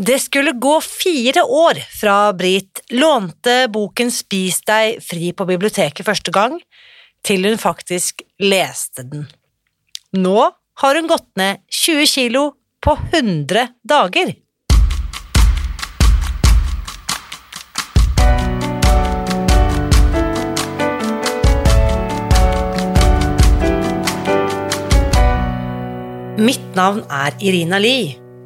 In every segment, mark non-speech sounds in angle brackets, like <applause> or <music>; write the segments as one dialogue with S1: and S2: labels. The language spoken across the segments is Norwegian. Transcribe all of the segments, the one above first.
S1: Det skulle gå fire år fra Britt lånte boken Spis deg fri på biblioteket første gang, til hun faktisk leste den. Nå har hun gått ned 20 kilo på 100 dager. Mitt navn er Irina Lie.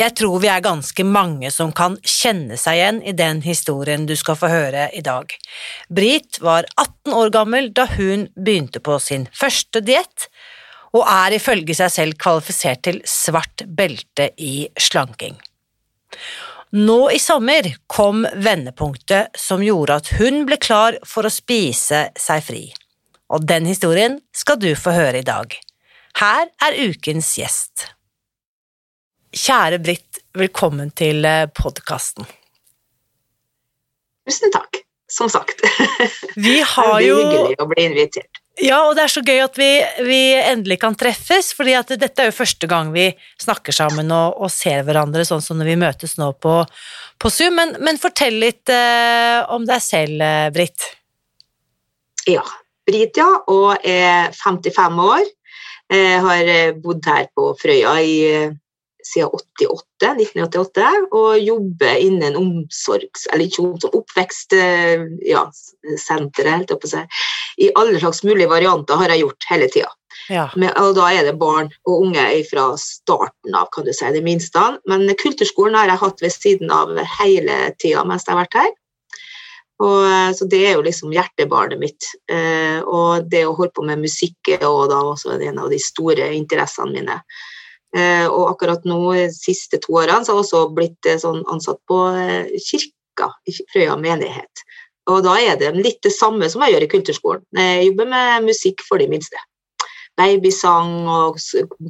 S1: Jeg tror vi er ganske mange som kan kjenne seg igjen i den historien du skal få høre i dag. Britt var 18 år gammel da hun begynte på sin første diett, og er ifølge seg selv kvalifisert til svart belte i slanking. Nå i sommer kom vendepunktet som gjorde at hun ble klar for å spise seg fri, og den historien skal du få høre i dag. Her er ukens gjest. Kjære Britt, velkommen til podkasten.
S2: Tusen takk, som sagt.
S1: Vi <laughs> har jo
S2: Det er hyggelig å bli invitert.
S1: Ja, og det er så gøy at vi, vi endelig kan treffes, fordi dette er jo første gang vi snakker sammen og, og ser hverandre sånn som når vi møtes nå på, på Zoom. Men, men, fortell litt eh, om deg selv, eh, Britt.
S2: Ja. Britt, ja, og er 55 år. Jeg har bodd her på Frøya i siden 88, 1988, og jobber innen omsorgs... Eller ikke omsorg, oppvekstsenteret, ja, oppe seg. I alle slags mulige varianter har jeg gjort hele tida.
S1: Ja.
S2: og da er det barn og unge fra starten av, kan du si, det minste. Men kulturskolen har jeg hatt ved siden av hele tida mens jeg har vært her. Og, så det er jo liksom hjertebarnet mitt. Eh, og det å holde på med musikk er også en av de store interessene mine. Eh, og akkurat nå, de siste to årene, så har jeg også blitt eh, sånn ansatt på eh, kirka i Frøya menighet. Og da er det litt det samme som jeg gjør i kulturskolen. Jeg jobber med musikk for de minste. Babysang og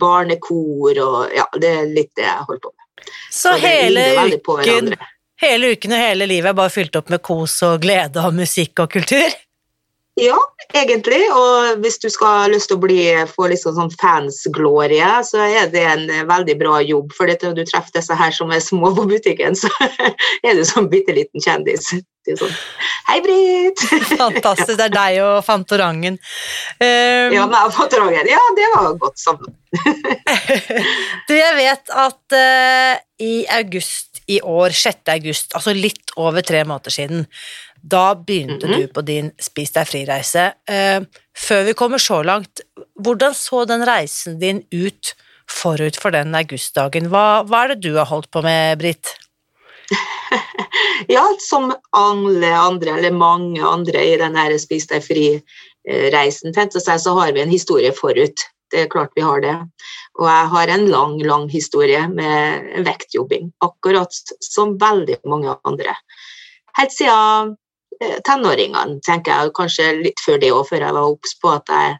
S2: barnekor og ja, det er litt det jeg holder på med.
S1: Så, så hele uken, hele uken og hele livet er bare fylt opp med kos og glede og musikk og kultur?
S2: Ja, egentlig. Og hvis du skal ha lyst til å bli, få liksom sånn fansglorie, så er det en veldig bra jobb. For når du treffer disse her som er små på butikken, så <laughs> er du sånn bitte liten kjendis. Sånn, Hei, Britt! <laughs>
S1: Fantastisk. Det er deg og Fantorangen.
S2: Um, ja, meg og Fantorangen. Ja, det var godt sammen. <laughs>
S1: du, jeg vet at uh, i august i år, 6. august, altså litt over tre måneder siden, da begynte mm -hmm. du på din Spis deg fri-reise. Uh, før vi kommer så langt, hvordan så den reisen din ut forut for den augustdagen? Hva, hva er det du har holdt på med, Britt? <laughs>
S2: ja, som alle andre, eller mange andre i den Spis deg fri-reisen, så har vi en historie forut. Det er klart vi har det. Og jeg har en lang, lang historie med vektjobbing, akkurat som veldig mange andre. Helt siden Eh, tenåringene, tenker jeg, kanskje litt før det òg, før jeg var obs på at jeg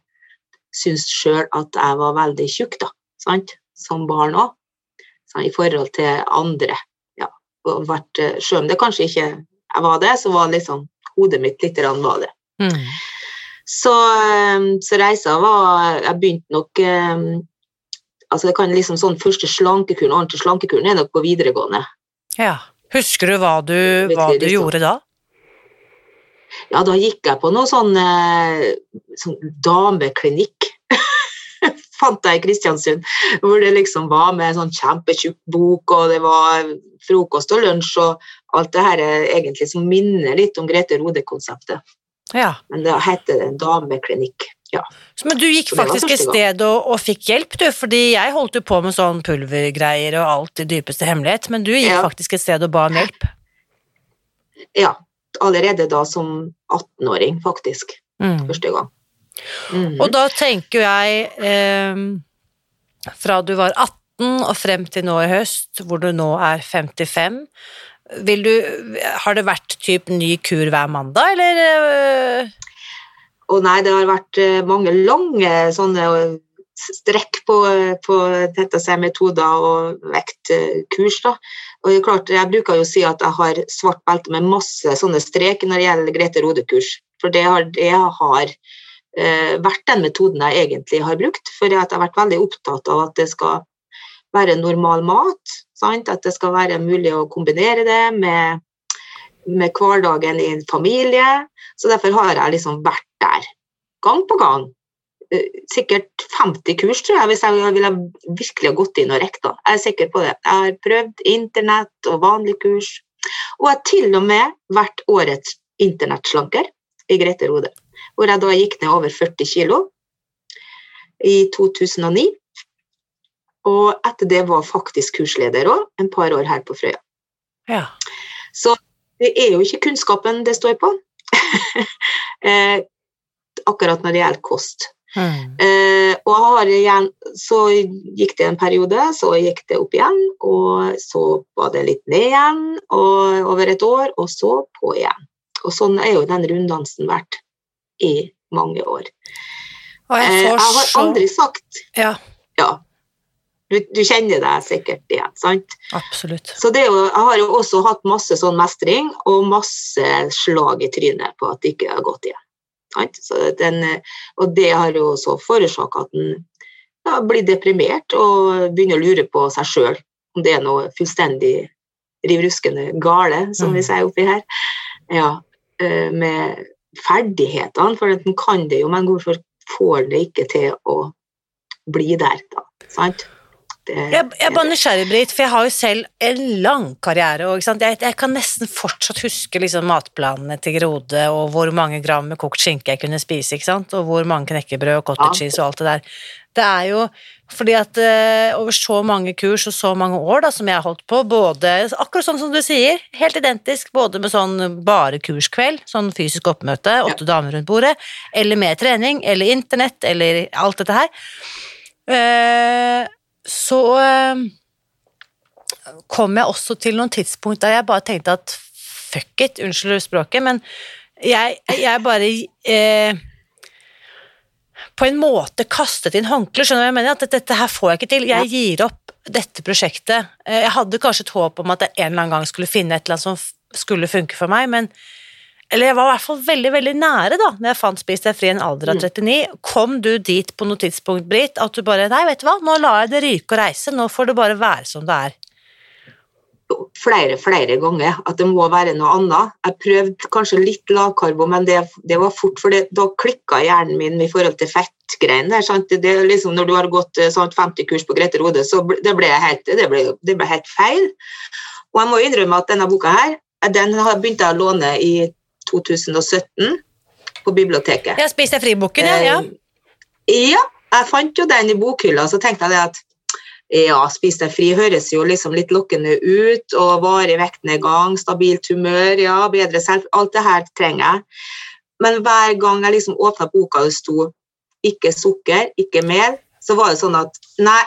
S2: syntes sjøl at jeg var veldig tjukk, da, sant? som barn òg, i forhold til andre. Ja, vært, eh, Selv om det kanskje ikke jeg var det, så var liksom hodet mitt litt rann var det. Mm. Så, eh, så, reisa var Jeg begynte nok altså det kan liksom sånn Første slankekuren, ordentlig slankekuren er nok på videregående.
S1: Ja. Husker du hva du, hva du gjorde da?
S2: Ja, da gikk jeg på noe sånn, sånn dameklinikk. <laughs> fant jeg i Kristiansund, hvor det liksom var med en sånn kjempetjukk bok, og det var frokost og lunsj og alt det her er egentlig som minner litt om Grete Rode-konseptet.
S1: Ja.
S2: Men da heter det en dameklinikk. Ja.
S1: Men du gikk faktisk et sted og, og fikk hjelp, du, fordi jeg holdt jo på med sånn pulvergreier og alt i dypeste hemmelighet, men du gikk
S2: Ja.
S1: faktisk et sted og ba om hjelp.
S2: ja. Allerede da som 18-åring, faktisk.
S1: Mm.
S2: Første gang. Mm.
S1: Og da tenker jeg eh, fra du var 18 og frem til nå i høst, hvor du nå er 55, vil du, har det vært typ ny kur hver mandag, eller? Å
S2: Og nei, det har vært eh, mange lange sånne eh, strekk på, på dette med metoder og vektkurs. da. Og det er klart, Jeg bruker jo å si at jeg har svart belte med masse sånne strek når det gjelder Grete Rode-kurs. For det har, det har uh, vært den metoden jeg egentlig har brukt. For jeg har vært veldig opptatt av at det skal være normal mat. Sant? At det skal være mulig å kombinere det med, med hverdagen i en familie. Så derfor har jeg liksom vært der gang på gang. Eh, Sikkert 50 kurs, tror jeg, hvis jeg ville virkelig gått inn og rekta. Jeg er sikker på det. Jeg har prøvd internett og vanlig kurs. Og jeg har til og med vært årets internettslanker i Grete Rode. Hvor jeg da gikk ned over 40 kilo i 2009. Og etter det var faktisk kursleder òg, en par år her på Frøya.
S1: Ja.
S2: Så det er jo ikke kunnskapen det står på. <laughs> eh, akkurat når det gjelder kost.
S1: Mm.
S2: Eh, og har igjen, så gikk det en periode, så gikk det opp igjen, og så var det litt ned igjen over et år, og så på igjen. Og sånn er jo den runddansen vært i mange år.
S1: Og
S2: Eh,
S1: jeg
S2: jeg har aldri sagt
S1: Ja,
S2: ja. Du, du kjenner deg sikkert igjen, sant?
S1: absolutt.
S2: Så det jo, jeg har jo også hatt masse sånn mestring og masse slag i trynet på at det ikke har gått igjen. Den, og det har jo også forårsaka at en ja, blir deprimert og begynner å lure på seg sjøl om det er noe fullstendig riv ruskende gale, som vi
S1: Mm.
S2: sier oppi her. Ja, eh, med ferdighetene, for en kan det jo, men hvorfor får det ikke til å bli der, da? Sant? Det,
S1: Jeg, jeg er bare nysgjerrig, Britt, for jeg har jo selv en lang karriere, og? Jeg, jeg kan nesten fortsatt huske liksom, matplanene til Grode, og hvor mange gram med kokt skinke jeg kunne spise, ikke sant? og hvor mange knekkebrød og cottage cheese og alt det der. Det er jo fordi at uh, over så mange kurs og så mange år da, som jeg har holdt på, både akkurat sånn som du sier, helt identisk, både med sånn bare kurskveld, sånn fysisk oppmøte, åtte damer rundt bordet, eller med trening, eller internett, eller alt dette her. Eh, så eh, kom jeg også til noen tidspunkt der jeg bare tenkte at fuck it, unnskyld språket, men jeg, jeg bare eh, på en måte kastet inn håndkleet. skjønner du hva jeg mener? At dette, her får jeg ikke til. Jeg gir opp dette prosjektet. Eh, Jeg hadde kanskje et håp om at jeg en eller annen gang skulle finne et eller annet som skulle funke for meg, men eller jeg var i hvert fall veldig veldig nære da når jeg fant Spis deg fri i en alder av 39. Kom du dit på noe tidspunkt, Britt, at du bare Nei, vet du hva, nå lar jeg det ryke og reise, nå får det bare være som det er.
S2: flere, flere ganger at det må være noe annet. Jeg prøvde kanskje litt lavkarbo, men det, det var fort, for det, da klikka hjernen min i forhold til fettgreiene. liksom, når du har gått eh, sånn 50 kurs på Grete Rode, så det, ble helt, det, ble, det ble helt feil. Og jeg må innrømme at denne boka her, eh, den har begynt jeg å låne i 2017 på biblioteket.
S1: Jeg spiste friboken, ja. ja.
S2: Eh, Ja, jeg fant jo den i bokhylla, så tenkte jeg det at ja, spis deg fri høres jo liksom litt lokkende ut, og varig vektnedgang, stabilt humør, ja, bedre selv, alt det her trenger jeg. Men hver gang jeg liksom åpna boka og det sto ikke sukker, ikke mel, så var det sånn at nei,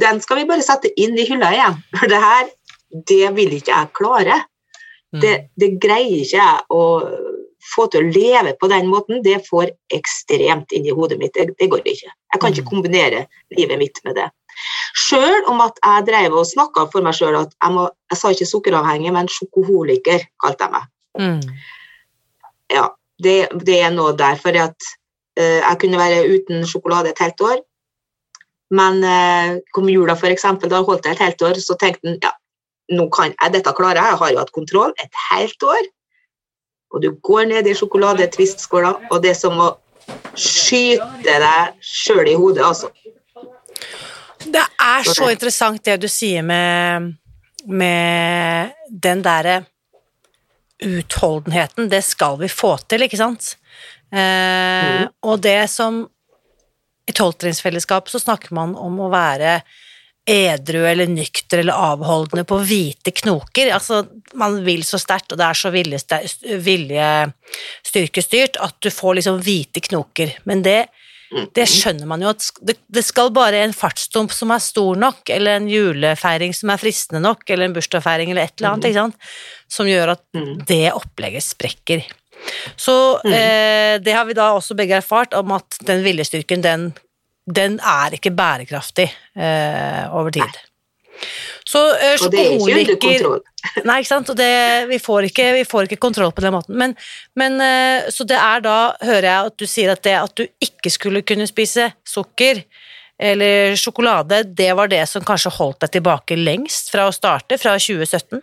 S2: den skal vi bare sette inn i hylla igjen. For det her, det vil ikke jeg klare.
S1: Mm.
S2: Det, det greier ikke jeg å få til å leve på den måten. Det får ekstremt inn i hodet mitt. Det, det går ikke. Jeg kan ikke
S1: Mm.
S2: kombinere livet mitt med det. Sjøl om at jeg drev og snakka for meg sjøl at jeg, må, jeg sa ikke sukkeravhengig, men sjokoholiker, kalte jeg meg.
S1: Mm.
S2: Ja, det, det er noe der. For at uh, jeg kunne være uten sjokolade et helt år. Men uh, kom jula, eksempel, da holdt jeg et helt år, så tenkte jeg ja, nå kan jeg, dette klarer jeg, jeg har jo hatt kontroll et helt år. Og du går ned i sjokoladetvistskåla, og det er som å skyte deg sjøl i hodet, altså.
S1: Det er så interessant det du sier med, med den derre utholdenheten. Det skal vi få til, ikke sant? Eh, mm. Og det som I tolvtrinnsfellesskap så snakker man om å være edru eller nykter eller avholdende på hvite knoker. Altså, man vil så sterkt, og det er så viljestyrkestyrt at du får liksom hvite knoker. Men det, det skjønner man jo at det, skal bare en fartsdump som er stor nok, eller en julefeiring som er fristende nok, eller en bursdagsfeiring eller et eller annet, som gjør at det opplegget sprekker. Så eh, det har vi da også begge erfart, om at den viljestyrken, den den er ikke bærekraftig eh, over tid. Nei. Så eh,
S2: Og det er ikke under kontroll. <laughs>
S1: Nei, ikke sant. Det, vi, får ikke, vi, får ikke, kontroll på den måten. Men, men, eh, så det er da, hører jeg at du sier at det at du ikke skulle kunne spise sukker eller sjokolade, det var det som kanskje holdt deg tilbake lengst fra å starte, fra 2017?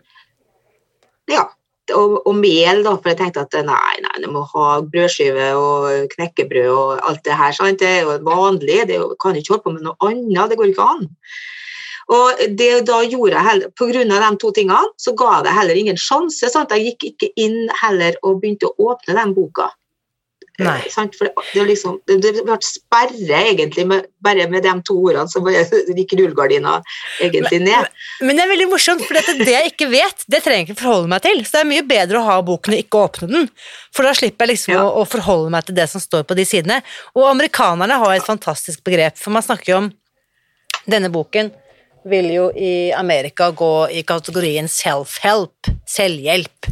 S2: Ja, og, og, mel, da, for jeg tenkte at nei, nei, du må ha brødskive og knekkebrød og alt det her. Sant? Det er jo vanlig, det kan ikke holde på med noe annet, det går ikke an. Og det da gjorde jeg heller, av de to tingene så ga det heller ingen sjanse. Sant? Jeg gikk ikke inn heller og begynte å åpne den boka.
S1: Nei.
S2: For det, liksom, det, det ble sperre, egentlig, med, bare med de to ordene, så <laughs> gikk rullegardina egentlig ned.
S1: Men, men, det er veldig morsomt, for det jeg ikke vet, det trenger jeg ikke forholde meg til. Så det er mye bedre å ha boken og ikke åpne den, for da slipper jeg liksom ja. å, å, forholde meg til det som står på de sidene. Og amerikanerne har et fantastisk begrep, for man snakker jo om denne boken vil jo i Amerika gå i kategorien self-help, selvhjelp.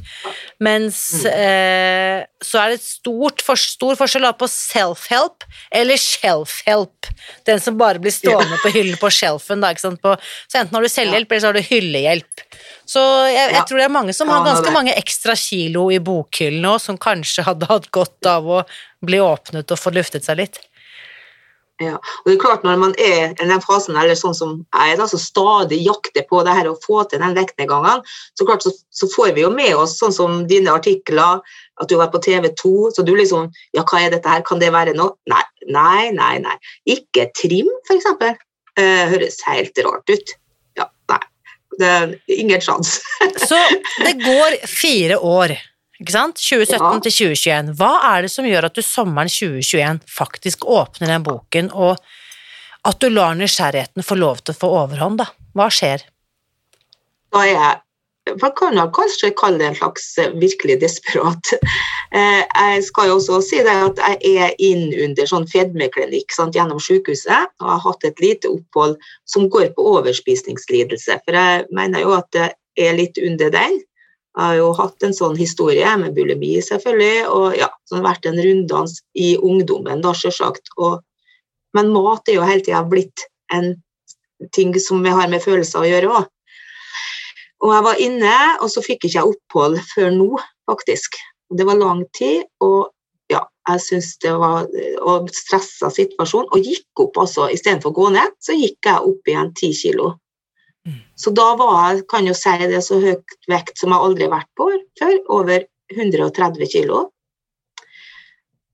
S1: Mens eh, så er det et stort, for, stor forskjell på self-help eller shelf-help. Den som bare blir stående på hyllen på shelfen. Da, på, så enten har du selvhjelp, eller så har du hyllehjelp. Så jeg, jeg tror det er mange som har ganske mange ekstra kilo i bokhyllen nå, som kanskje hadde hatt godt av å bli åpnet og få luftet seg litt.
S2: Ja. Og det er klart Når man er i den fasen eller sånn som jeg da, så stadig jakter på det her å få til den vektnedgangen, så klart så, så, får vi jo med oss sånn som dine artikler, at du har vært på TV 2. Så du liksom Ja, hva er dette her? Kan det være noe? Nei, nei, nei. nei. Ikke trim, f.eks. Eh, høres helt rart ut. Ja, nei. Det er ingen sjanse.
S1: så det går fire år ikke sant? 2017 ja. til 2021. Hva er det som gjør at du sommeren 2021 faktisk åpner den boken, og at du lar nysgjerrigheten få lov til å få overhånd, da? Hva skjer?
S2: Da er jeg man kan kanskje kalle det en slags eh, virkelig desperat. Eh, jeg skal jo også si det at jeg er inn under sånn fedmeklinikk sant, gjennom sykehuset og har hatt et lite opphold som går på overspisningslidelse. For jeg mener jo at det er litt under den. Jeg har jo hatt en sånn historie med bulimi, selvfølgelig, og ja, som har vært en runddans i ungdommen, da, selvsagt. Og, men mat er jo hele tida blitt en ting som vi har med følelser å gjøre òg. Og jeg var inne, og så fikk ikke jeg opphold før nå, faktisk. Det var lang tid, og ja, jeg syns det var en stressa situasjon. Og gikk opp altså, istedenfor å gå ned, så gikk jeg opp igjen ti kilo. Så da var jeg, kan jo si det, så høyt vekt som jeg aldri har vært på før. Over 130 kg.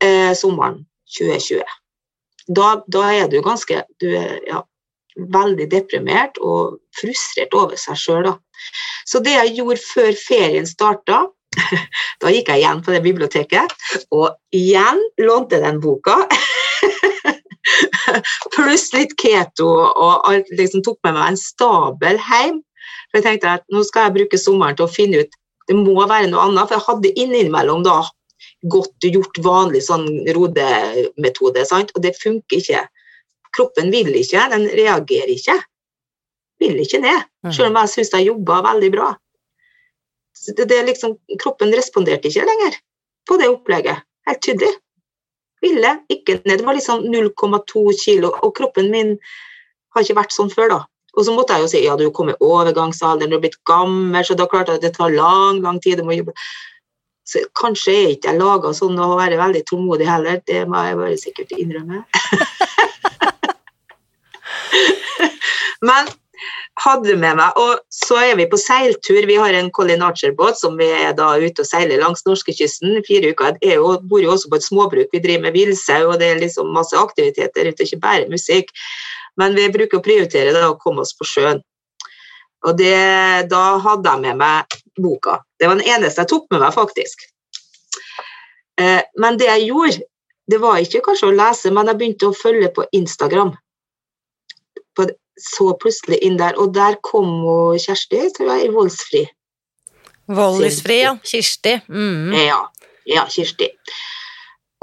S2: Eh, sommeren 2020. Da, da, er du ganske du er, ja, veldig deprimert og frustrert over seg sjøl. Så det jeg gjorde før ferien starta, <laughs> da gikk jeg igjen på det biblioteket og igjen lånte den boka. <laughs> <laughs> Pluss litt keto, og liksom tok med meg en stabel hjem. For jeg tenkte at nå skal jeg bruke sommeren til å finne ut Det må være noe annet. For jeg hadde innimellom da godt gjort vanlig sånn rodemetode, sant? og det funker ikke. Kroppen vil ikke, den reagerer ikke. Vil ikke ned. Mm. Selv om jeg syns jeg jobba veldig bra. Det, det liksom, kroppen responderte ikke lenger på det opplegget. Helt tydelig ville ikke ned. Det var liksom 0,2 kilo, og kroppen min har ikke vært sånn før, da. Og så måtte jeg jo si ja, du kom i overgangsalderen, du er blitt gammel, så da klarte jeg at det tar lang, lang tid. du må jobbe. Så kanskje er ikke jeg laga sånn å være veldig tålmodig heller, det må jeg bare sikkert innrømme. <laughs> Men hadde med meg. Og så er vi på seiltur. Vi har en Colin Archer-båt som vi er da ute og seiler langs norskekysten fire uker. Jeg bor jo også på et småbruk. Vi driver med villsau, og det er liksom masse aktiviteter ute, ikke bare musikk. Men vi bruker å prioritere da, å komme oss på sjøen. Og det, da hadde jeg med meg boka. Det var den eneste jeg tok med meg, faktisk. Eh, men det jeg gjorde, det var ikke kanskje å lese, men jeg begynte å følge på Instagram. Så plutselig inn der, og der kom Kjersti, tror jeg, Voldsfri.
S1: Voldisfri, ja. Kirsti. Mm.
S2: Ja, ja, Kirsti.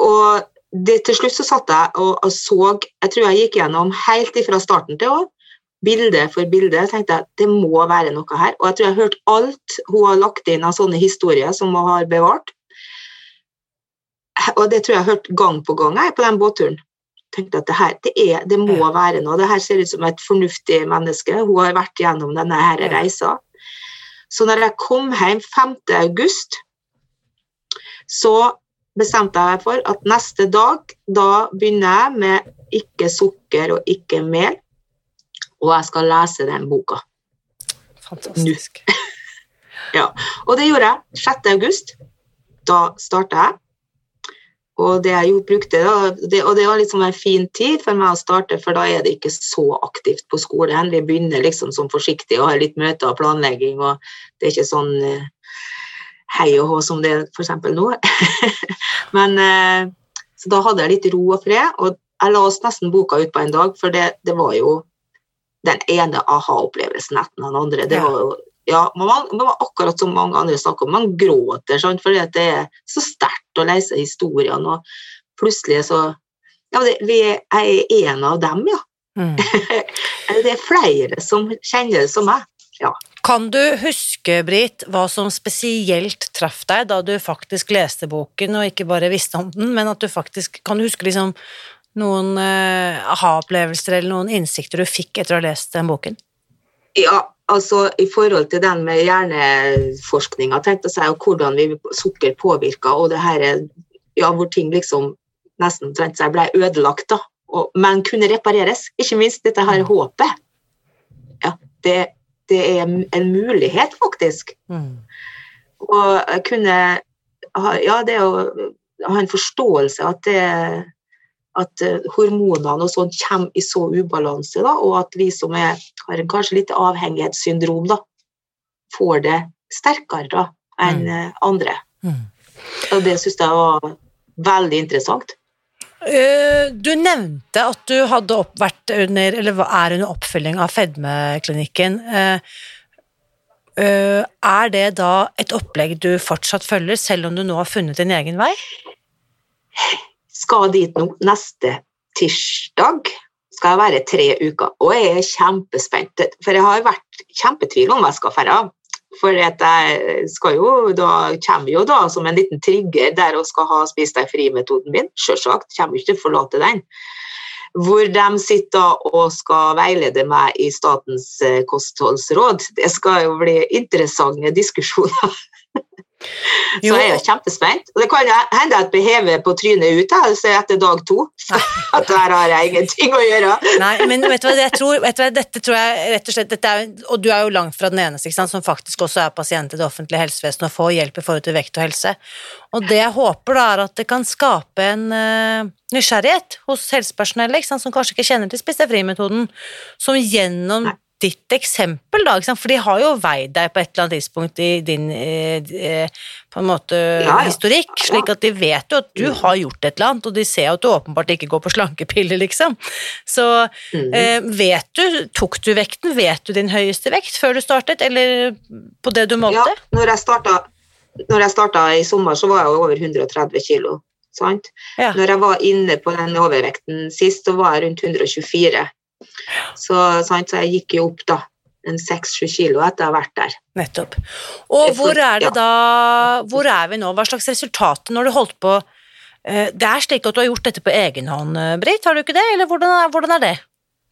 S2: Og det, til slutt så satt jeg og, og, så Jeg tror jeg gikk gjennom helt fra starten til òg, bilde for bilde. Jeg tenkte at det må være noe her. Og jeg tror jeg har hørt alt hun har lagt inn av sånne historier som hun har bevart. Og det tror jeg jeg har hørt gang på gang jeg, på den båtturen. Tenkte at det, her, det, er, det må være noe. Det her ser ut som et fornuftig menneske. Hun har vært gjennom denne her reisa. Så når jeg kom hjem 5. august, så bestemte jeg meg for at neste dag, da begynner jeg med ikke sukker og ikke mel, og jeg skal lese den boka.
S1: Fantastisk. <laughs>
S2: ja, og det gjorde jeg 6. august. Da starta jeg. Og det jeg brukte da, det, og det var liksom en fin tid for meg å starte, for da er det ikke så aktivt på skolen. Vi begynner liksom sånn forsiktig og har litt møter og planlegging, og det er ikke sånn eh, hei og hå som det er f.eks. nå. <laughs> Men eh, Så da hadde jeg litt ro og fred, og jeg la oss nesten boka ut på en dag, for det, det var jo den ene aha-opplevelsen etter den andre. Det var jo ja, man, man, akkurat som mange andre snakker om, man gråter sant? fordi det er så sterkt å lese historiene, og plutselig så Ja, det, vi er en av dem, ja. Mm. <laughs> det er flere som kjenner det som meg. Ja.
S1: Kan du huske, Britt, hva som spesielt traff deg da du faktisk leste boken, og ikke bare visste om den, men at du faktisk Kan du huske liksom noen uh, aha-opplevelser eller noen innsikter du fikk etter å ha lest den boken?
S2: Ja, altså i forhold til den med hjerneforskninga, tenkte jeg og hvordan vi sukker påvirker, og det her ja, hvor ting liksom nesten omtrent seg ble ødelagt, da. Og, men kunne repareres. Ikke minst dette her håpet. Ja, det det er en mulighet, faktisk. Mm. Og kunne kunne Ja, det å ha en forståelse at det at eh, hormonene og sånt kommer i så ubalanse, da, og at vi som er, har en kanskje litt avhengighetssyndrom, da, får det sterkere da, enn mm. Eh, andre. Mm. Og det syns jeg var veldig interessant.
S1: Eh, du nevnte at du hadde vært under, eller er under oppfølging av fedmeklinikken. Eh, eh, er det da et opplegg du fortsatt følger, selv om du nå har funnet din egen vei?
S2: Skal dit nå neste tirsdag. Skal jeg være tre uker. Og jeg er kjempespent, for jeg har vært kjempetvil om hva jeg skal dra. For jeg skal jo da, kommer jo da som en liten trigger der og skal ha Spis deg fri-metoden min. Selvsagt. Kommer ikke til å forlate den. Hvor de sitter og skal veilede meg i Statens kostholdsråd. Det skal jo bli interessante diskusjoner. Så jeg er jo kjempespent. Og det kan hende at jeg hever på trynet ut altså etter dag to. <laughs> At der har jeg ingenting å gjøre.
S1: Nei, men vet du hva, jeg tror, vet du hva, dette tror jeg rett og slett er, Og du er jo langt fra den eneste sant, som faktisk også er pasient i det offentlige helsevesenet og får hjelp i forhold til vekt og helse. Og det jeg håper, da, er at det kan skape en uh, nysgjerrighet hos helsepersonellet, som kanskje ikke kjenner til spise fri-metoden, som gjennom Nei ditt eksempel, da, for de har jo veid deg på et eller annet tidspunkt i din eh, på en måte ja, ja. historikk, slik at de vet jo at du har gjort et eller annet, og de ser at du åpenbart ikke går på slankepiller, liksom. Så mm. eh, vet du, tok du vekten, vet du din høyeste vekt før du startet, eller på det du målte?
S2: Ja, når jeg starta, når jeg starta i sommer, så var jeg over 130 kilo. Sant? Ja. Når jeg var inne på den overvekten sist, så var jeg rundt 124. Så, sant, så jeg gikk jo opp da en seks-sju kilo etter å ha vært der.
S1: Nettopp. Og hvor er det da Hvor er vi nå? Hva slags resultater når du holdt på eh, Det er slik at du har gjort dette på egen hånd, eh, Britt, har du ikke det? Eller hvordan er, hvordan er det?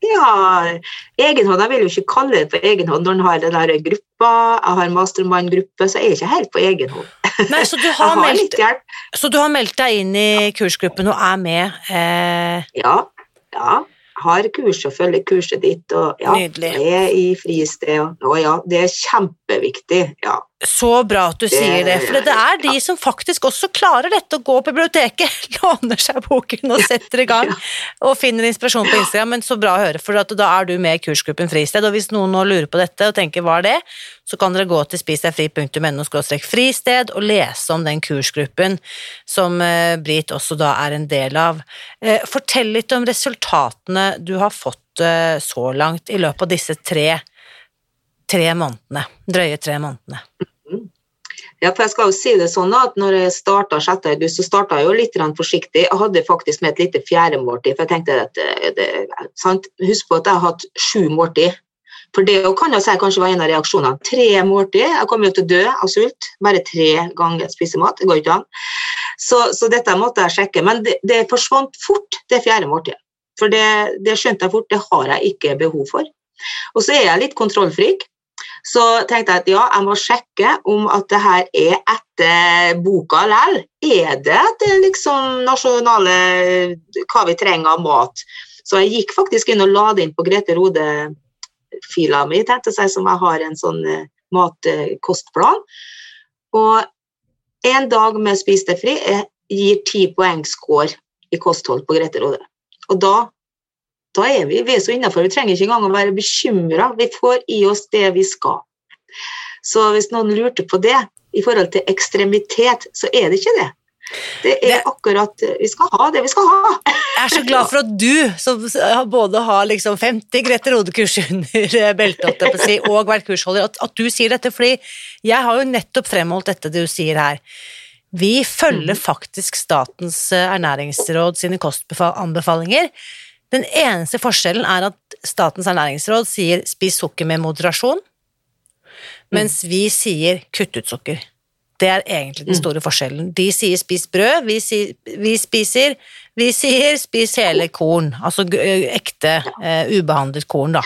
S2: Ja, egenhånd. Jeg vil jo ikke kalle det på egenhånd når en har den der gruppa. Jeg har mastermann-gruppe, så jeg er ikke helt på egenhånd.
S1: Nei, så du <laughs> har, meldt, så du har meldt deg inn i kursgruppen og er med? Eh...
S2: Ja. ja har kurs og følger kurset ditt, og ja, Nydelig. er i fristed. Og, og, ja, det er kjempeviktig. Ja.
S1: Så bra at du sier det, for det er de som faktisk også klarer dette, å gå på biblioteket, <laughs> låner seg boken og setter i gang og finner inspirasjon på Instagram. Men så bra å høre, for da er du med i kursgruppen Fristed. Og hvis noen nå lurer på dette og tenker hva er det, så kan dere gå til spisdegfri.no fristed og lese om den kursgruppen som Britt Brit også da er en del av. Eh, fortell litt om resultatene du har fått eh, så langt i løpet av disse tre, tre månedene, drøye tre månedene.
S2: Ja, for jeg skal jo si det sånn at når jeg starta 6. august, så starta jeg jo litt forsiktig. Jeg hadde faktisk med et lite fjerde måltid, for jeg tenkte at det, sant? Husk på at jeg har hatt sju måltid. For det kan jeg si kanskje var en av reaksjonene. Tre måltid. Jeg kommer jo til å dø av sult. Bare tre ganger spise mat. Det går ikke an. Så, så, dette måtte jeg sjekke. Men det, det forsvant fort, det fjerde måltidet. For det, det skjønte jeg fort, det har jeg ikke behov for. Og så er jeg litt kontrollfrik. Så tenkte jeg at ja, jeg må sjekke om at det her er etter boka likevel. Er det etter liksom nasjonale hva vi trenger av mat? Så jeg gikk faktisk inn og la det inn på Grete Rode-fila mi, tenkte jeg, som jeg har en sånn uh, matkostplan. Og en dag med Spis deg fri gir ti poeng i kosthold på Grete Rode. Og da da er vi, vi er så innafor. Vi trenger ikke engang å være bekymra. Vi får i oss det vi skal. Så hvis noen lurte på det i forhold til ekstremitet, så er det ikke det. Det er akkurat Vi skal ha det vi skal ha.
S1: Jeg er så glad for at du, som både har liksom 50 Grete Rode-kurs under <laughs> beltet og vært kursholder, at, du sier dette, fordi jeg har jo nettopp fremholdt dette du sier her. Vi følger mm. faktisk Statens ernæringsråd sine kostanbefalinger. Den eneste forskjellen er at Statens ernæringsråd sier 'spis sukker med moderasjon', mens mm. vi sier 'kutt ut sukker'. Det er egentlig den mm. store forskjellen. De sier 'spis brød', vi, sier, vi spiser vi sier 'spis hele korn', altså ekte, uh, ubehandlet korn, da.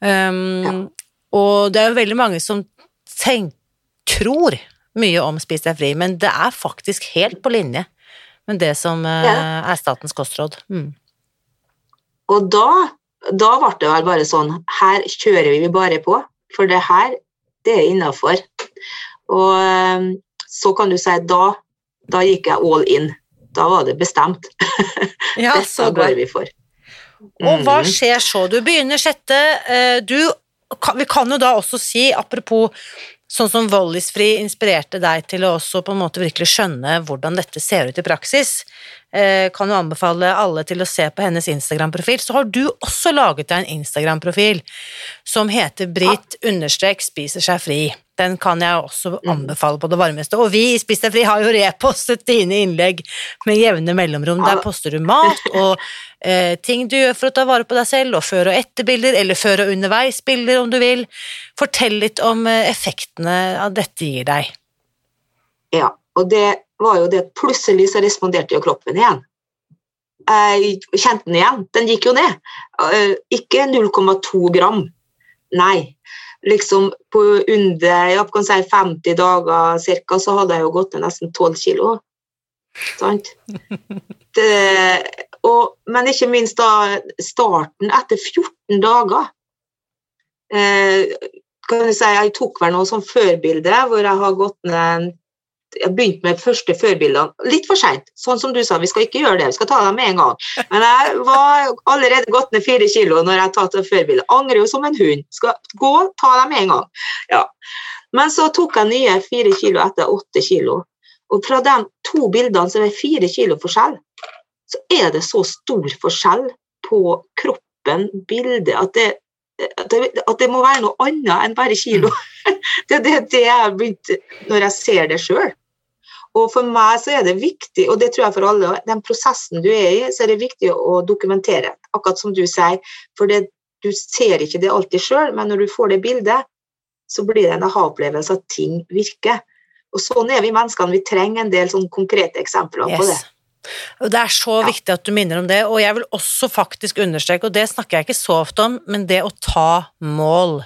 S1: Um, og det er jo veldig mange som tenk, tror mye om Spis deg fri, men det er faktisk helt på linje med det som uh, er statens kostråd. Mm.
S2: Og da, da ble det vel bare sånn Her kjører vi bare på, for det her, det er innafor. Og ehm, så kan du si da, da gikk jeg all in. Da var det bestemt. <laughs> Ja, Dette går vi for.
S1: Og hva mm. skjer så? Du begynner sjette. Eh, du, vi kan jo da også si, apropos sånn som Vollisfri inspirerte deg til å også på en måte virkelig skjønne hvordan dette ser ut i praksis. Eh, kan jo anbefale alle til å se på hennes Instagram-profil. Så har du også laget deg en Instagram-profil som heter Britt understrek spiser seg fri. Den kan jeg også mm. anbefale på det varmeste. Og vi i Spis deg fri har jo repostet dine innlegg med jevne mellomrom. Der poster du mat og eh, ting du gjør for å ta vare på deg selv, og før- og etterbilder, eller før- og underveis-bilder om du vil. Fortell litt om eh, effektene av dette gir deg.
S2: Ja, og det var jo det at plutselig så responderte jo kroppen igjen. Jeg kjente den igjen. Den gikk jo ned. Eh, ikke 0,2 gram. Nei. Liksom på under ja, kan si 50 dager cirka, så hadde jeg jo gått ned nesten 12 kilo. Sant? <laughs> Det, og, men ikke minst da starten etter 14 dager. Eh, kan du si, Jeg tok vel noe sånn førbilde hvor jeg har gått ned jeg begynte med første førbildene litt for seint. Sånn som du sa, vi skal ikke gjøre det, vi skal ta dem med en gang. Men jeg var allerede gått ned fire kilo når jeg tatt førbildet. Angrer jo som en hund. Skal gå, ta dem med en gang. Ja. Men så tok jeg nye fire kilo etter åtte kilo. Og fra de to bildene som er fire kilo forskjell, så er det så stor forskjell på kroppen, bildet, at det, at det, må være noe annet enn bare kilo. <laughs> Det er det, det jeg begynt når jeg ser det sjøl. Og for meg så er det viktig, og det tror jeg for alle, den prosessen du er i, så er det viktig å dokumentere. Akkurat som du sier. For det, du ser ikke det alltid sjøl, men når du får det bildet, så blir det en aha-opplevelse at ting virker. Og sånn er vi menneskene. Vi trenger en del sånn konkrete eksempler yes. på det.
S1: Og Det er så ja. viktig at du minner om det, og jeg vil også faktisk understreke, og det snakker jeg ikke så ofte om, men det å ta mål.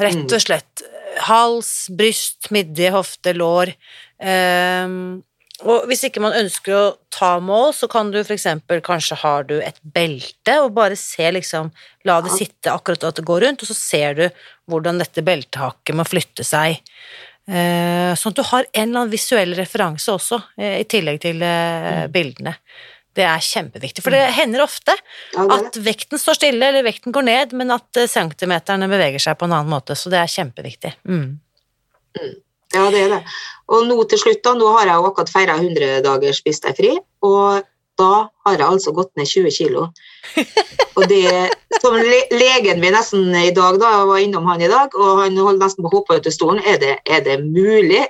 S1: Rett og mm. slett hals, bryst, midje, hofte, lår. Um, Og hvis ikke man ønsker å ta mål, så kan du f.eks. kanskje har du et belte, og bare se liksom La det sitte akkurat at det går rundt, og så ser du hvordan dette beltehaket må flytte seg. Eh, sånn at du har en eller annen visuell referanse også, eh, i tillegg til eh,
S2: Mm.
S1: bildene. Det er kjempeviktig, for det hender ofte at vekten står stille, eller vekten går ned, men at centimeterne beveger seg på en annen måte, så det er kjempeviktig. Mm.
S2: Ja, det er det. Og nå til slutt, da, nå har jeg jo akkurat feira 100 dager spist deg fri, og da har jeg altså gått ned 20 kilo. Og det som le legen min nesten i dag, da, jeg var innom han i dag, og han holdt nesten på å hoppe ut av stolen. Er det, er det mulig?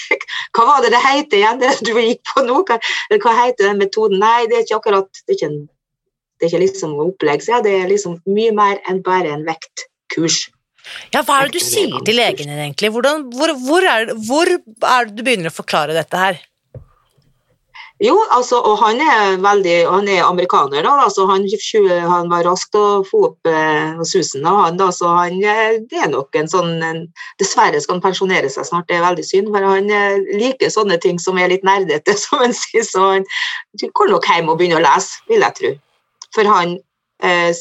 S2: <laughs> Hva var det det heter igjen, det du gikk på nå? Hva, hva heter den metoden? Nei, det er ikke akkurat Det er ikke, en, det er ikke liksom opplegg, ja, det er liksom mye mer enn bare en vektkurs.
S1: Ja, hva er det du sier til legen din, egentlig? Hvordan, hvor, hvor, er, hvor er det du begynner å forklare dette her?
S2: Jo, altså, og han er veldig, han er amerikaner, da, altså, han, han var rask til å få opp eh, susen av han, da, så han, eh, det er nok en sånn, en, dessverre skal han pensjonere seg snart, det er veldig synd, for han eh, liker sånne ting som er litt nerdete, <laughs> som han sier, så han går nok hjem og begynner å lese, vil jeg tro. For han, eh,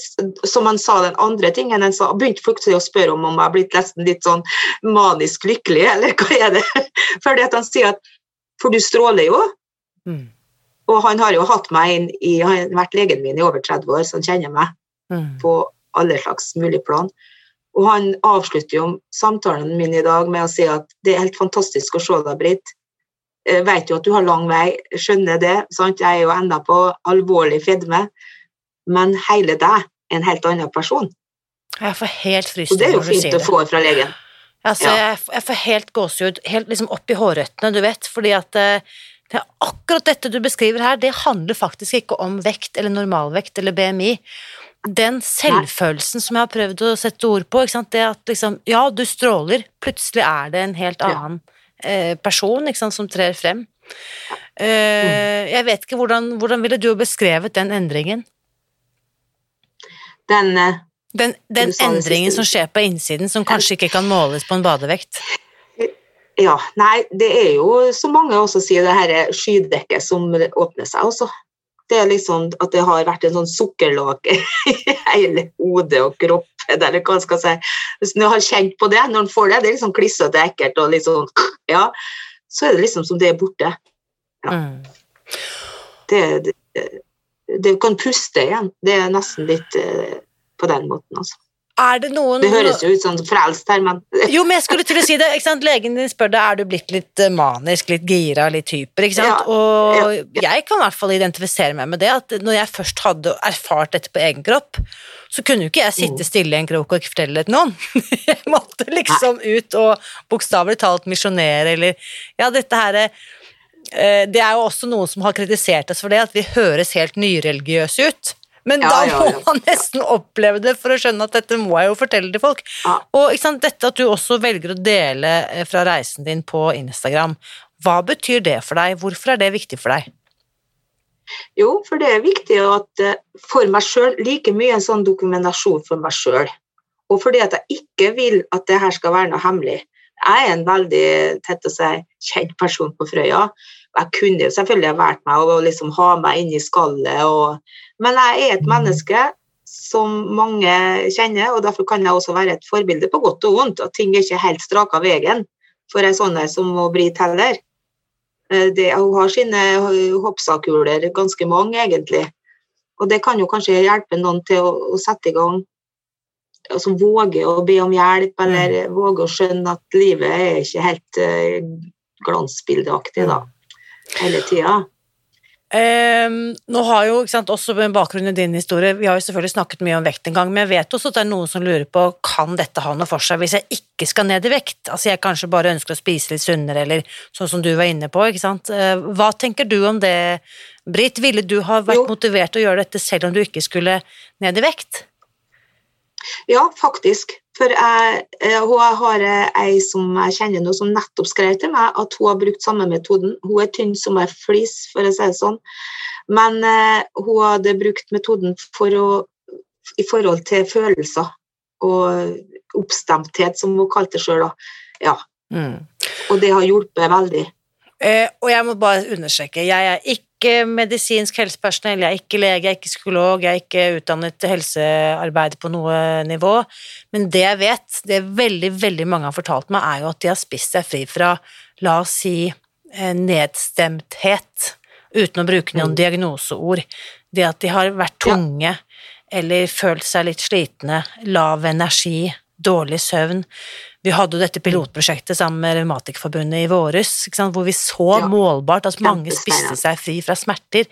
S2: som han sa den andre tingen, han sa, begynte plutselig å spørre om om jeg har blitt nesten litt sånn manisk lykkelig, eller hva er det? <laughs> Fordi at han sier at, for du stråler jo,
S1: Mm.
S2: og han har jo hatt meg inn i, han har vært legen min i over 30 år, så han kjenner meg
S1: Mm.
S2: på alle slags mulige plan. Og han avslutter jo samtalen min i dag med å si at det er helt fantastisk å se deg, Britt. Jeg vet jo at du har lang vei, skjønner det, sant? jeg er jo enda på alvorlig fedme, men hele deg er en helt annen person.
S1: Jeg får helt
S2: Og
S1: frysninger
S2: det er jo fint å få fra legen.
S1: Altså,
S2: Ja.
S1: jeg, jeg får helt gåsehud, helt liksom opp i hårrøttene, du vet, fordi at eh, det er akkurat dette du beskriver her, det handler faktisk ikke om vekt eller normalvekt eller BMI. Den selvfølelsen som jeg har prøvd å sette ord på, det at liksom, ja, du stråler, plutselig er det en helt annen eh, person som trer frem. Uh, jeg vet ikke, hvordan, hvordan ville du beskrevet den endringen?
S2: Den, eh,
S1: Den, den endringen som skjer på innsiden, som kanskje ikke kan måles på en badevekt?
S2: Ja, nei, det er jo, som mange også sier, det her skydekket som åpner seg også. Det er liksom at det har vært en sånn sukkerlåk <laughs> i hele hodet og kroppen, eller hva skal jeg si. Hvis man har kjent på det, når en får det, det er liksom klissete ekkelt og sånn, <clears throat> ja, så er det liksom som det er borte. Ja.
S1: Mm.
S2: Det, det, det kan puste igjen. Det er nesten litt eh, på den måten, altså.
S1: Er det noen
S2: Det høres jo ut som frelst her, men <laughs>
S1: Jo, men jeg skulle til å si det. ikke sant? Legen din spør deg er du blitt litt eh, manisk, litt gira, litt hyper. ikke sant?
S2: Ja,
S1: Og jeg kan i hvert fall identifisere meg med det, at når jeg først hadde erfart dette på egen kropp, så kunne jo ikke jeg sitte
S2: Mm.
S1: stille i en krok og ikke fortelle det til noen. <laughs> Jeg måtte liksom ut og bokstavelig talt misjonere, eller Ja, dette her eh, Det er jo også noen som har kritisert oss for det, at vi høres helt nyreligiøse ut. Men
S2: Ja,
S1: da må
S2: ja.
S1: man nesten oppleve det for å skjønne at dette må jeg jo fortelle til folk.
S2: Ja.
S1: Og sant, dette at du også velger å dele eh, fra reisen din på Instagram, hva betyr det for deg? Hvorfor er det viktig for deg?
S2: Jo, for det er viktig at eh, for meg sjøl, like mye en sånn dokumentasjon for meg sjøl. Og fordi at jeg ikke vil at det her skal være noe hemmelig. Jeg er en veldig tett å si, kjent person på Frøya. Jeg kunne jo selvfølgelig vært meg å liksom ha meg inn i skallet, og, men jeg er et menneske som mange kjenner, og derfor kan jeg også være et forbilde på godt og vondt. At ting er ikke helt strak av veien for ei sånn som må Britt heller. Eh, Det, hun har sine hoppsakuler, ganske mange egentlig. Og det kan jo kanskje hjelpe noen til å, å sette i gang altså Våge å be om hjelp, eller våge å skjønne at livet er ikke helt uh, glansbildeaktig da, hele tida.
S1: Ehm, nå har jo, ikke sant, også med bakgrunn i din historie, vi har jo selvfølgelig snakket mye om vekt en gang, men jeg vet også at det er noen som lurer på, kan dette ha noe for seg hvis jeg ikke skal ned i vekt? Altså jeg kanskje bare ønsker å spise litt sunnere, eller sånn som du var inne på, ikke sant? Eh, Hva tenker du om det, Britt? Ville du ha vært
S2: Jo.
S1: motivert til å gjøre dette selv om du ikke skulle ned i vekt?
S2: Ja, faktisk. For jeg, eh, hun har ei som jeg kjenner nå, som nettopp skrev til meg at hun har brukt samme metoden. Hun er tynn som ei flis, for å si det sånn. Men eh, hun hadde brukt metoden for å, i forhold til følelser og oppstemthet, som hun kalte det sjøl. Ja.
S1: Mm.
S2: Og det har hjulpet veldig.
S1: Eh, og jeg må bare understreke, jeg er ikke medisinsk helsepersonell, jeg er ikke lege, jeg er ikke psykolog, jeg er ikke utdannet helsearbeider på noe nivå, men det jeg vet, det veldig, veldig mange har fortalt meg, er jo at de har spist seg fri fra, la oss si, eh, nedstemthet, uten å bruke noen
S2: Mm.
S1: diagnoseord. Det at de har vært tunge, eller følt seg litt slitne, lav energi, dårlig søvn. Vi hadde jo dette pilotprosjektet sammen med Revmatikerforbundet i våres, hvor vi så
S2: Ja.
S1: målbart at mange spiste seg fri fra smerter.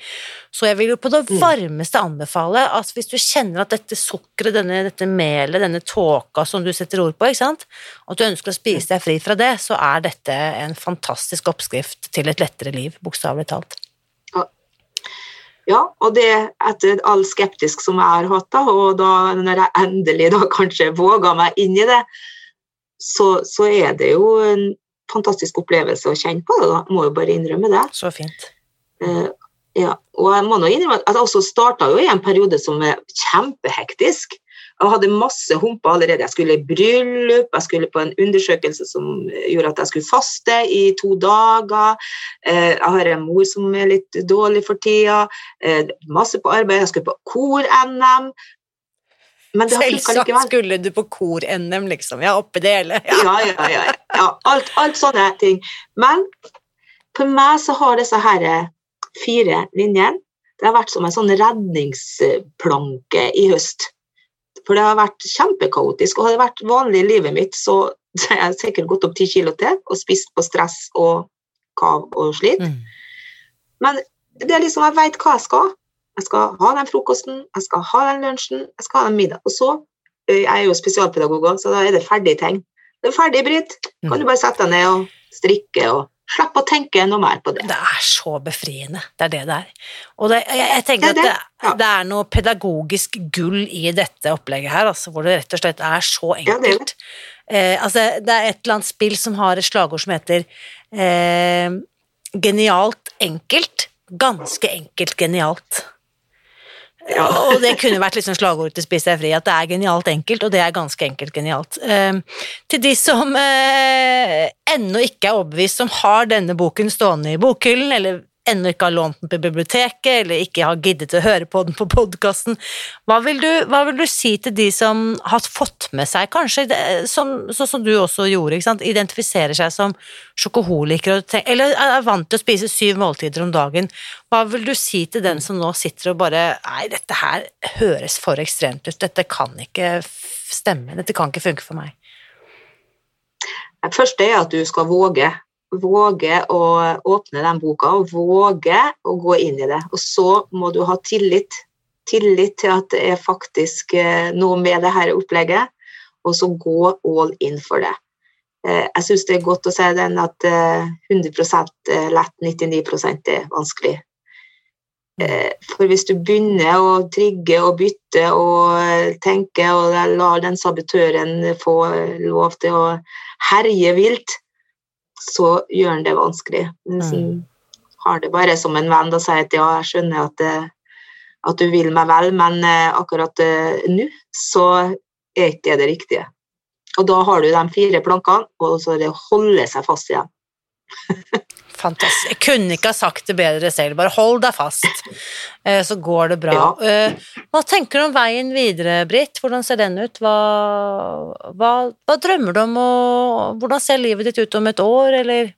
S1: Så jeg vil jo på det
S2: Mm.
S1: varmeste anbefale at hvis du kjenner at dette sukkeret, denne, dette melet, denne tåka som du setter ord på, at du ønsker å spise deg fri fra det, så er dette en fantastisk oppskrift til et lettere liv, bokstavelig talt.
S2: Ja, og det etter all skeptisk som jeg har hatt, da, og da når jeg endelig da kanskje våga meg inn i det, så, så er det jo en fantastisk opplevelse å kjenne på det. da. Må jo bare innrømme det.
S1: Så fint.
S2: Uh, ja, og jeg må nå innrømme at jeg også starta jo i en periode som er kjempehektisk. Jeg hadde masse humper allerede. Jeg skulle i bryllup, jeg skulle på en undersøkelse som gjorde at jeg skulle faste i to dager. Eh, Jeg har en mor som er litt dårlig for tida. Eh, Masse på arbeid. Jeg skulle på kor-NM. Men det
S1: Selvsagt skulle du på kor-NM, liksom. Ja, oppi det hele. Ja.
S2: Ja, ja, ja. ja. alt, alt sånne ting. Men for meg så har disse her eh, fire linjene det har vært som en sånn redningsplanke i høst. For det har vært kjempekaotisk. Og hadde det vært vanlig i livet mitt, så hadde <laughs> jeg sikkert gått opp ti kilo til og spist på stress og kav og slit.
S1: Mm.
S2: Men det er liksom, jeg veit hva jeg skal. Jeg skal ha den frokosten, jeg skal ha den lunsjen, jeg skal ha den middag. Og så Jeg er jo spesialpedagog så da er det ferdige ting. Det er ferdig, Britt. Kan du bare sette deg ned og strikke og slippe å tenke noe mer på det.
S1: Det er så befriende. Det er det det er. Og det, jeg, jeg tenker
S2: Det det.
S1: at det,
S2: ja.
S1: det er noe pedagogisk gull i dette opplegget her, altså, hvor det rett og slett er så
S2: Ja, det er det.
S1: enkelt. eh, altså, det er et eller annet spill som har et slagord som heter eh, genialt enkelt, ganske enkelt genialt.
S2: Ja. <laughs>
S1: Og det kunne vært liksom slagordet til Spis deg fri, at det er genialt enkelt, og det er ganske enkelt genialt. Eh, til de som eh, ennå ikke er overbevist, som har denne boken stående i bokhyllen, eller ennå ikke har lånt den på biblioteket, eller ikke har giddet å høre på den på podkasten, hva, hva vil du si til de som har fått med seg, kanskje, sånn som, som du også gjorde, identifiserer seg som sjokoholikere, eller er vant til å spise syv måltider om dagen, hva vil du si til den som nå sitter og bare Nei, dette her høres for ekstremt ut, dette kan ikke stemme, dette kan ikke funke for meg.
S2: Det første er at du skal våge. Våge å åpne den boka, og våge å gå inn i det. Og så må du ha tillit. Tillit til at det er faktisk eh, noe med det her opplegget, og så gå all in for det. Eh, Jeg syns det er godt å si den at eh, 100 er lett, 99 er vanskelig. Eh, For hvis du begynner å trigge og bytte og eh, tenke og lar den sabotøren få lov til å herje vilt, så gjør han det vanskelig. Hvis han har det bare som en venn og sier at ja, jeg skjønner at, det, at du vil meg vel, men eh, akkurat eh, nå så er ikke det det riktige. Og da har du de fire plankene, og så er det å holde seg fast i dem. <laughs>
S1: Fantastisk. Jeg kunne ikke ha sagt det bedre selv, bare hold deg fast, eh, så går det bra.
S2: Ja.
S1: Eh, Hva tenker du om veien videre, Britt? Hvordan ser den ut? Hva, hva, hva drømmer du om, og hvordan ser livet ditt ut om et år, eller?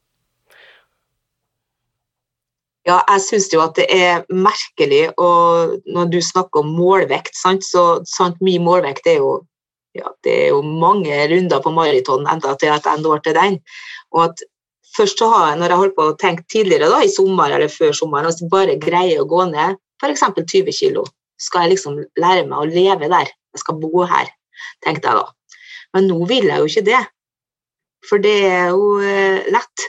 S2: Ja, jeg syns jo at det er merkelig og når du snakker om målvekt, sant, så sant, min målvekt er jo ja, det er jo mange runder på maraton enda til at jeg når til den. Og at først så har jeg, når jeg holdt på å tenke tidligere da, i sommer eller før sommeren, hvis jeg bare greier å gå ned f.eks. 20 kg, skal jeg liksom lære meg å leve der. Jeg skal bo her, tenkte jeg da. Men nå vil jeg jo ikke det. For det er jo eh, lett.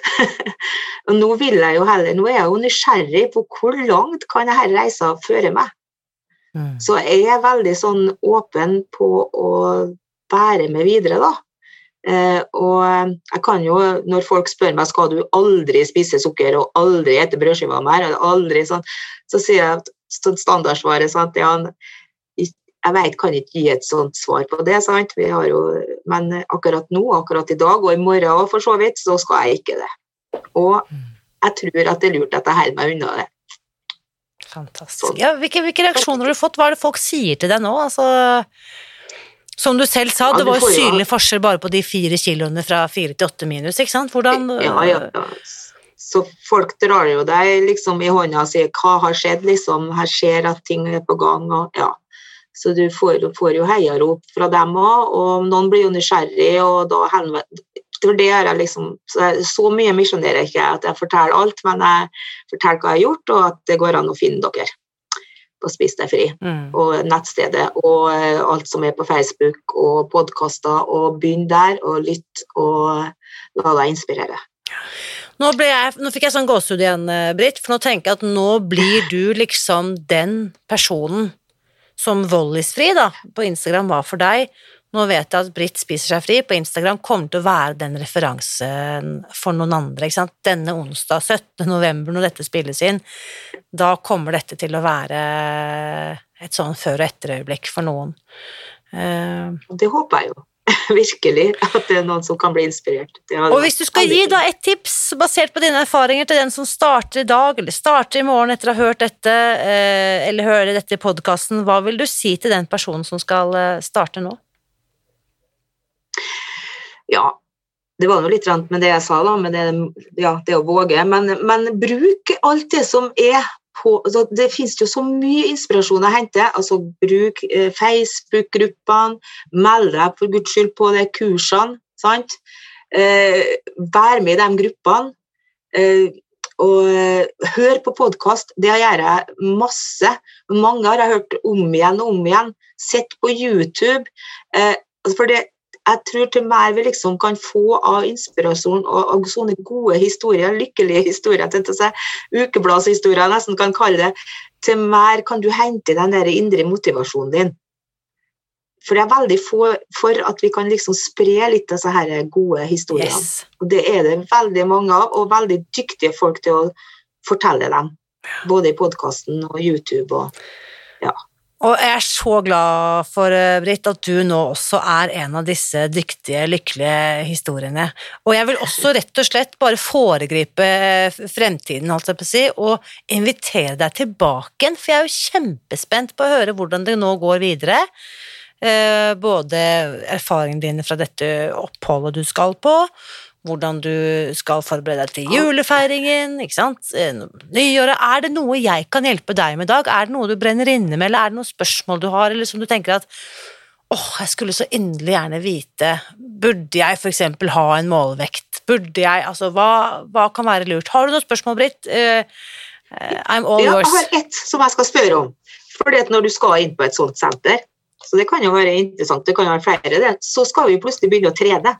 S2: <laughs> og nå vil jeg jo heller, nå er jeg jo nysgjerrig på hvor langt kan denne reisa føre meg. Så jeg er veldig sånn åpen på å bære meg videre, da. Eh, og jeg kan jo, når folk spør meg skal du aldri spise sukker og aldri ete brødskiver mer, aldri sånn, så sier jeg at sånn standardsvaret sant, ja, jeg vet, kan ikke gi et sånt svar på det, sant? Vi har jo, men akkurat nå, akkurat i dag og i morgen for så vidt, så skal jeg ikke det. Og jeg tror at det er lurt at jeg holder meg unna det.
S1: Fantastisk. Ja, hvilke, hvilke, reaksjoner har du fått? Hva er det folk sier til deg nå? Altså, som du selv sa, det var jo synlig forskjell bare på de fire kiloene fra fire til åtte minus, ikke sant? Hvordan
S2: Ja, ja. ja. Så folk drar jo deg liksom i hånda og sier 'hva har skjedd', liksom. Her skjer at ting er på gang, og ja. Så du får, får jo heiarop fra dem òg, og noen blir jo nysgjerrig, og da for det gjør jeg liksom Så, så mye misjonerer jeg ikke at jeg forteller alt, men jeg forteller hva jeg har gjort, og at det går an å finne dere på Spis deg fri. Mm. Og nettstedet og eh, alt som er på Facebook og podkaster. Og begynn der, og lytt, og la deg inspirere.
S1: Nå, jeg, nå, fikk jeg sånn gåsehud igjen, eh, Britt, for nå tenker jeg at nå blir du liksom den personen som Vollisfri da, på Instagram var for deg, nå vet jeg at Britt spiser seg fri på Instagram kommer til å være den referansen for noen andre. ikke sant? Denne onsdag 17. november, når dette spilles inn, da kommer dette til å være et sånn før- og etterøyeblikk for noen.
S2: Uh, det håper jeg jo. <laughs> Virkelig. At det er noen som kan bli inspirert.
S1: Og hvis du skal gi da et tips basert på dine erfaringer til den som starter i dag, eller starter i morgen etter å ha hørt dette, eh, eller hører dette i podkasten, hva vil du si til den personen som skal eh, starte nå?
S2: Ja, det var noe litt med det jeg sa, da, med det, ja, det å våge. Men, men, bruk alt det som er på altså, Det finnes jo så mye inspirasjon å hente. altså Bruk eh, Facebook-gruppene, meld deg for guds skyld på de kursene. sant? Eh, vær med i de gruppene. Eh, og eh, hør på podkast. Det gjør jeg masse. Mange har jeg hørt om igjen og om igjen. Sett på YouTube. Eh, altså, for det, jeg tror til mer vi liksom kan få av inspirasjon og, og sånne gode historier, lykkelige historier, til å ukebladshistorier nesten kan kalle det, til mer kan du hente den der indre motivasjonen din. For det er veldig få for at vi kan liksom spre litt av disse gode historiene. Yes. Og det er det veldig mange av, og veldig dyktige folk til å fortelle dem. Både i podkasten og YouTube og ja.
S1: Og jeg er så glad for, eh, Britt, at du nå også er en av disse dyktige, lykkelige historiene. Og jeg vil også rett og slett bare foregripe eh, fremtiden, holdt jeg på å si, og invitere deg tilbake igjen, for jeg er jo kjempespent på å høre hvordan det nå går videre. Eh, både erfaringene dine fra dette oppholdet du skal på, hvordan du skal forberede deg til julefeiringen, ikke sant, eh, nyåret. Er det noe jeg kan hjelpe deg med i dag? Er det noe du brenner inne med, eller er det noen spørsmål du har, eller som du tenker at åh, jeg skulle så inderlig gjerne vite, burde jeg for eksempel ha en målvekt? Burde jeg, altså hva, hva kan være lurt? Har du noen spørsmål, Britt? Uh, I'm all
S2: ja,
S1: yours.
S2: Jeg har ett som jeg skal spørre om. For når du skal inn på et sånt senter, så det kan jo være interessant, det kan jo være flere, det, så skal vi plutselig begynne å trene.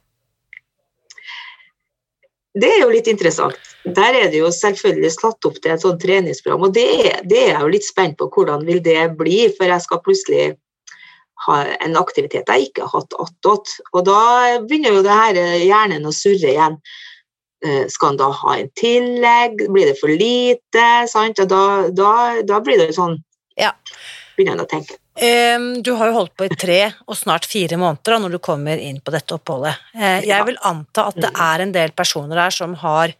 S2: Det er jo litt interessant. Der er det jo selvfølgelig slatt opp til et sånt treningsprogram, og det, det, er jeg jo litt spent på hvordan vil det bli, for jeg skal plutselig ha en aktivitet jeg ikke har hatt attåt. Og da begynner jo det her hjernen å surre igjen. Eh, skal en da ha en tillegg? Blir det for lite? Sant? Og da, da, da blir det sånn
S1: ja.
S2: Begynner en å tenke.
S1: Du har jo holdt på i tre og snart fire måneder da, når du kommer inn på dette oppholdet. Uh, jeg vil anta at det er en del personer der som har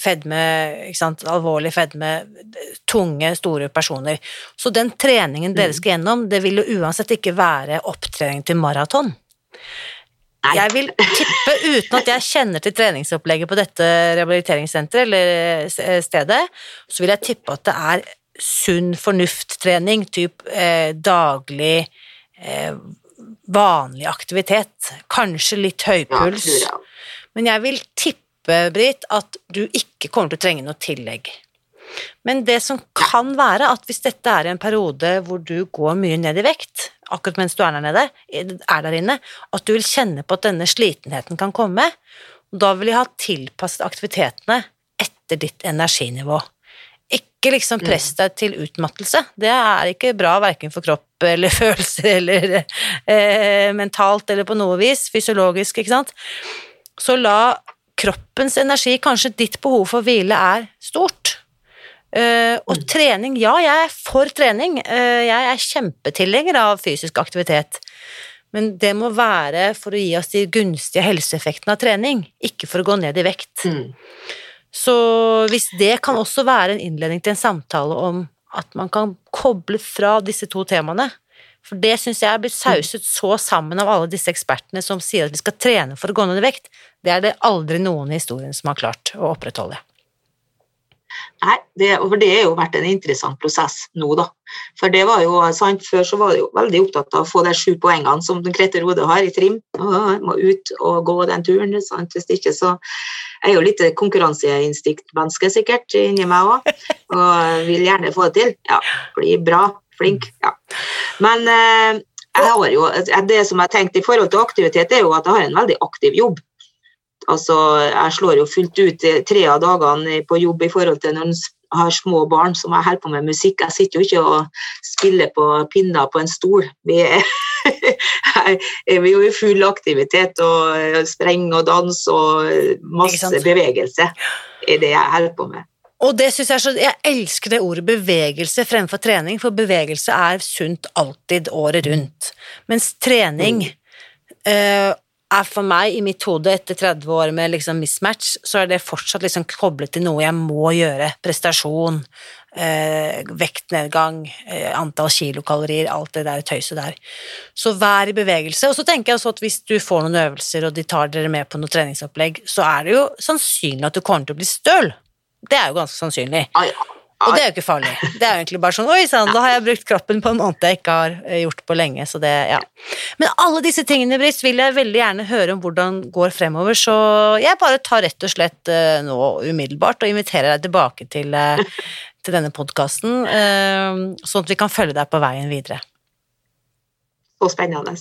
S1: fedme, alvorlig fedme, tunge, store personer. Så den treningen dere mm. skal gjennom, det vil jo uansett ikke være opptrening til maraton. Jeg vil tippe, uten at jeg kjenner til treningsopplegget på dette rehabiliteringssenteret eller stedet, så vil jeg tippe at det er sunn fornuft-trening, typ eh, daglig eh, vanlig aktivitet. Kanskje litt høy puls. Men jeg vil tippe, Britt, at du ikke kommer til å trenge noe tillegg. Men det som kan være, at hvis dette er en periode hvor du går mye ned i vekt, akkurat mens du er der nede, er der inne, at du vil kjenne på at denne slitenheten kan komme, da vil jeg ha tilpasset aktivitetene etter ditt energinivå. Ikke liksom press deg til utmattelse. Det er ikke bra verken for kropp eller <laughs> følelser eller eh, mentalt eller på noe vis, fysiologisk, ikke sant. Så la kroppens energi, kanskje ditt behov for hvile er stort. Uh, og mm. trening, ja, jeg er for trening. Uh, jeg er kjempetilhenger av fysisk aktivitet. Men det må være for å gi oss de gunstige helseeffektene av trening, ikke for å gå ned i vekt. Mm. Så hvis det kan også være en innledning til en samtale om at man kan koble fra disse to temaene, for det syns jeg er blitt sauset så sammen av alle disse ekspertene som sier at vi skal trene for å gå ned i vekt, det er det aldri noen i historien som har klart å opprettholde.
S2: Nei, det, for det har jo vært en interessant prosess nå, da. For det var jo sant, Før så var jeg jo veldig opptatt av å få de sju poengene som den Grete Rode har i trim. Jeg må ut og gå den turen. Sant? Hvis ikke så er jeg jo litt konkurranseinstinktmenneske sikkert inni meg òg. Og vil gjerne få det til. Ja, bli bra, flink. Ja. Men eh, jeg har jo, det som jeg tenkte i forhold til aktivitet, er jo at jeg har en veldig aktiv jobb. Altså, jeg slår jo fullt ut tre av dagene på jobb i forhold til når jeg har små barn som jeg holder på med musikk. Jeg sitter jo ikke og spiller på pinner på en stol. Vi er, <laughs> er vi jo i full aktivitet og spreng og dans og masse bevegelse er det jeg holder på med.
S1: Og det synes Jeg så, jeg elsker det ordet bevegelse fremfor trening, for bevegelse er sunt alltid året rundt. Mens trening mm. uh, er for meg, i mitt hode etter 30 år med liksom mismatch, så er det fortsatt liksom koblet til noe jeg må gjøre. Prestasjon, eh, vektnedgang, eh, antall kilokalorier, alt det der tøyset der. Så vær i bevegelse. Og så tenker jeg også at hvis du får noen øvelser, og de tar dere med på noe treningsopplegg, så er det jo sannsynlig at du kommer til å bli støl. Det er jo ganske sannsynlig.
S2: Ah, ja.
S1: Og det er jo ikke farlig. Det er jo egentlig bare sånn Oi sann, da har jeg brukt kroppen på en måte jeg ikke har eh, gjort på lenge. Så det, ja. Men alle disse tingene, Britt, vil jeg veldig gjerne høre om hvordan går fremover, så jeg bare tar rett og slett uh, nå umiddelbart og inviterer deg tilbake til, uh, til denne podkasten, uh, sånn at vi kan følge deg på veien videre.
S2: Så spennende.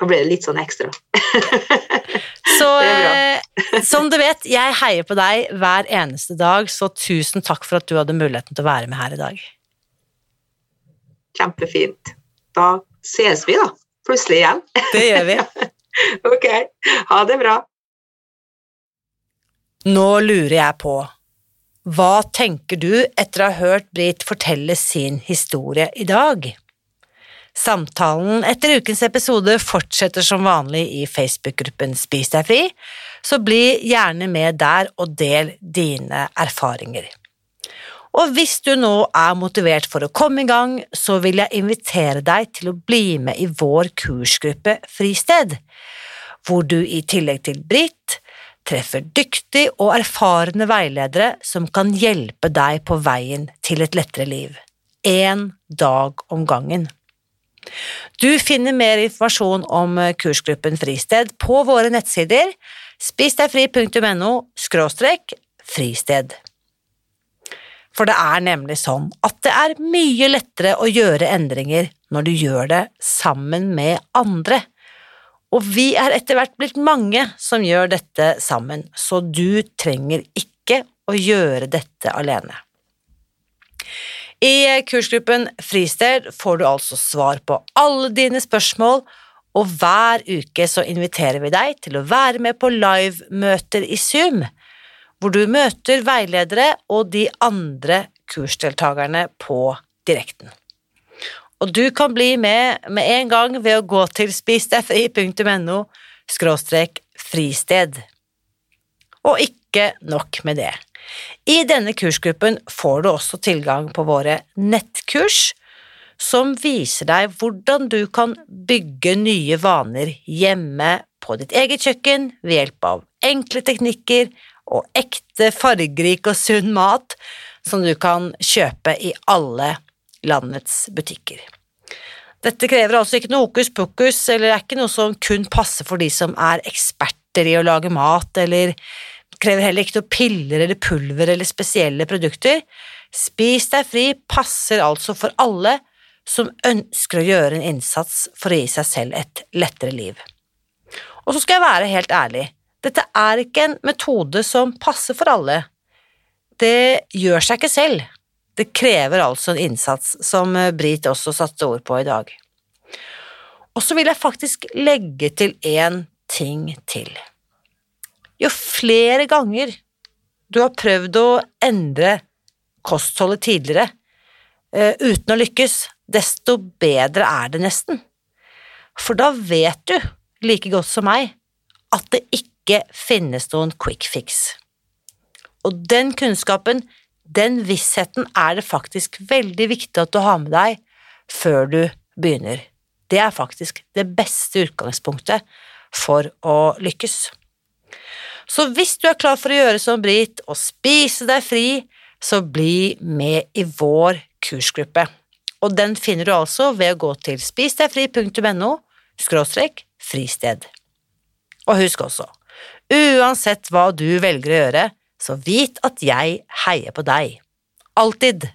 S2: Nå blir det litt sånn ekstra.
S1: Så <laughs> som du vet, jeg heier på deg hver eneste dag, så tusen takk for at du hadde muligheten til å være med her i dag.
S2: Kjempefint. Da ses vi, da. Plutselig igjen.
S1: Det gjør vi. <laughs>
S2: ok. Ha det bra.
S1: Nå lurer jeg på, hva tenker du etter å ha hørt Britt fortelle sin historie i dag? Samtalen etter ukens episode fortsetter som vanlig i Facebook-gruppen Spis deg fri, så bli gjerne med der og del dine erfaringer. Og hvis du nå er motivert for å komme i gang, så vil jeg invitere deg til å bli med i vår kursgruppe Fristed, hvor du i tillegg til Britt treffer dyktige og erfarne veiledere som kan hjelpe deg på veien til et lettere liv. Én dag om gangen. Du finner mer informasjon om kursgruppen Fristed på våre nettsider spisdegfri.no fristed. For det er nemlig sånn at det er mye lettere å gjøre endringer når du gjør det sammen med andre. Og vi er etter hvert blitt mange som gjør dette sammen, så du trenger ikke å gjøre dette alene. I kursgruppen Fristed får du altså svar på alle dine spørsmål, og hver uke så inviterer vi deg til å være med på livemøter i Zoom, hvor du møter veiledere og de andre kursdeltakerne på direkten. Og du kan bli med med en gang ved å gå til spisdegfri.no fristed. Og ikke nok med det. I denne kursgruppen får du også tilgang på våre nettkurs, som viser deg hvordan du kan bygge nye vaner hjemme på ditt eget kjøkken ved hjelp av enkle teknikker og ekte, fargerik og sunn mat som du kan kjøpe i alle landets butikker. Dette krever altså ikke noe hokus pokus, eller er ikke noe som kun passer for de som er eksperter i å lage mat, eller krever heller ikke noe piller eller pulver eller spesielle produkter. Spis deg fri passer altså for alle som ønsker å gjøre en innsats for å gi seg selv et lettere liv. Og så skal jeg være helt ærlig, dette er ikke en metode som passer for alle. Det gjør seg ikke selv. Det krever altså en innsats, som Brit også satte ord på i dag. Og så vil jeg faktisk legge til én ting til. Jo flere ganger du har prøvd å endre kostholdet tidligere uh, uten å lykkes, desto bedre er det nesten. For da vet du, like godt som meg, at det ikke finnes noen quick fix. Og den kunnskapen, den vissheten, er det faktisk veldig viktig at du har med deg før du begynner. Det er faktisk det beste utgangspunktet for å lykkes. Så hvis du er klar for å gjøre som Britt og spise deg fri, så bli med i vår kursgruppe. Og den finner du altså ved å gå til spisdegfri.no skråstrek fristed. Og husk også, uansett hva du velger å gjøre, så vit at jeg heier på deg. Alltid!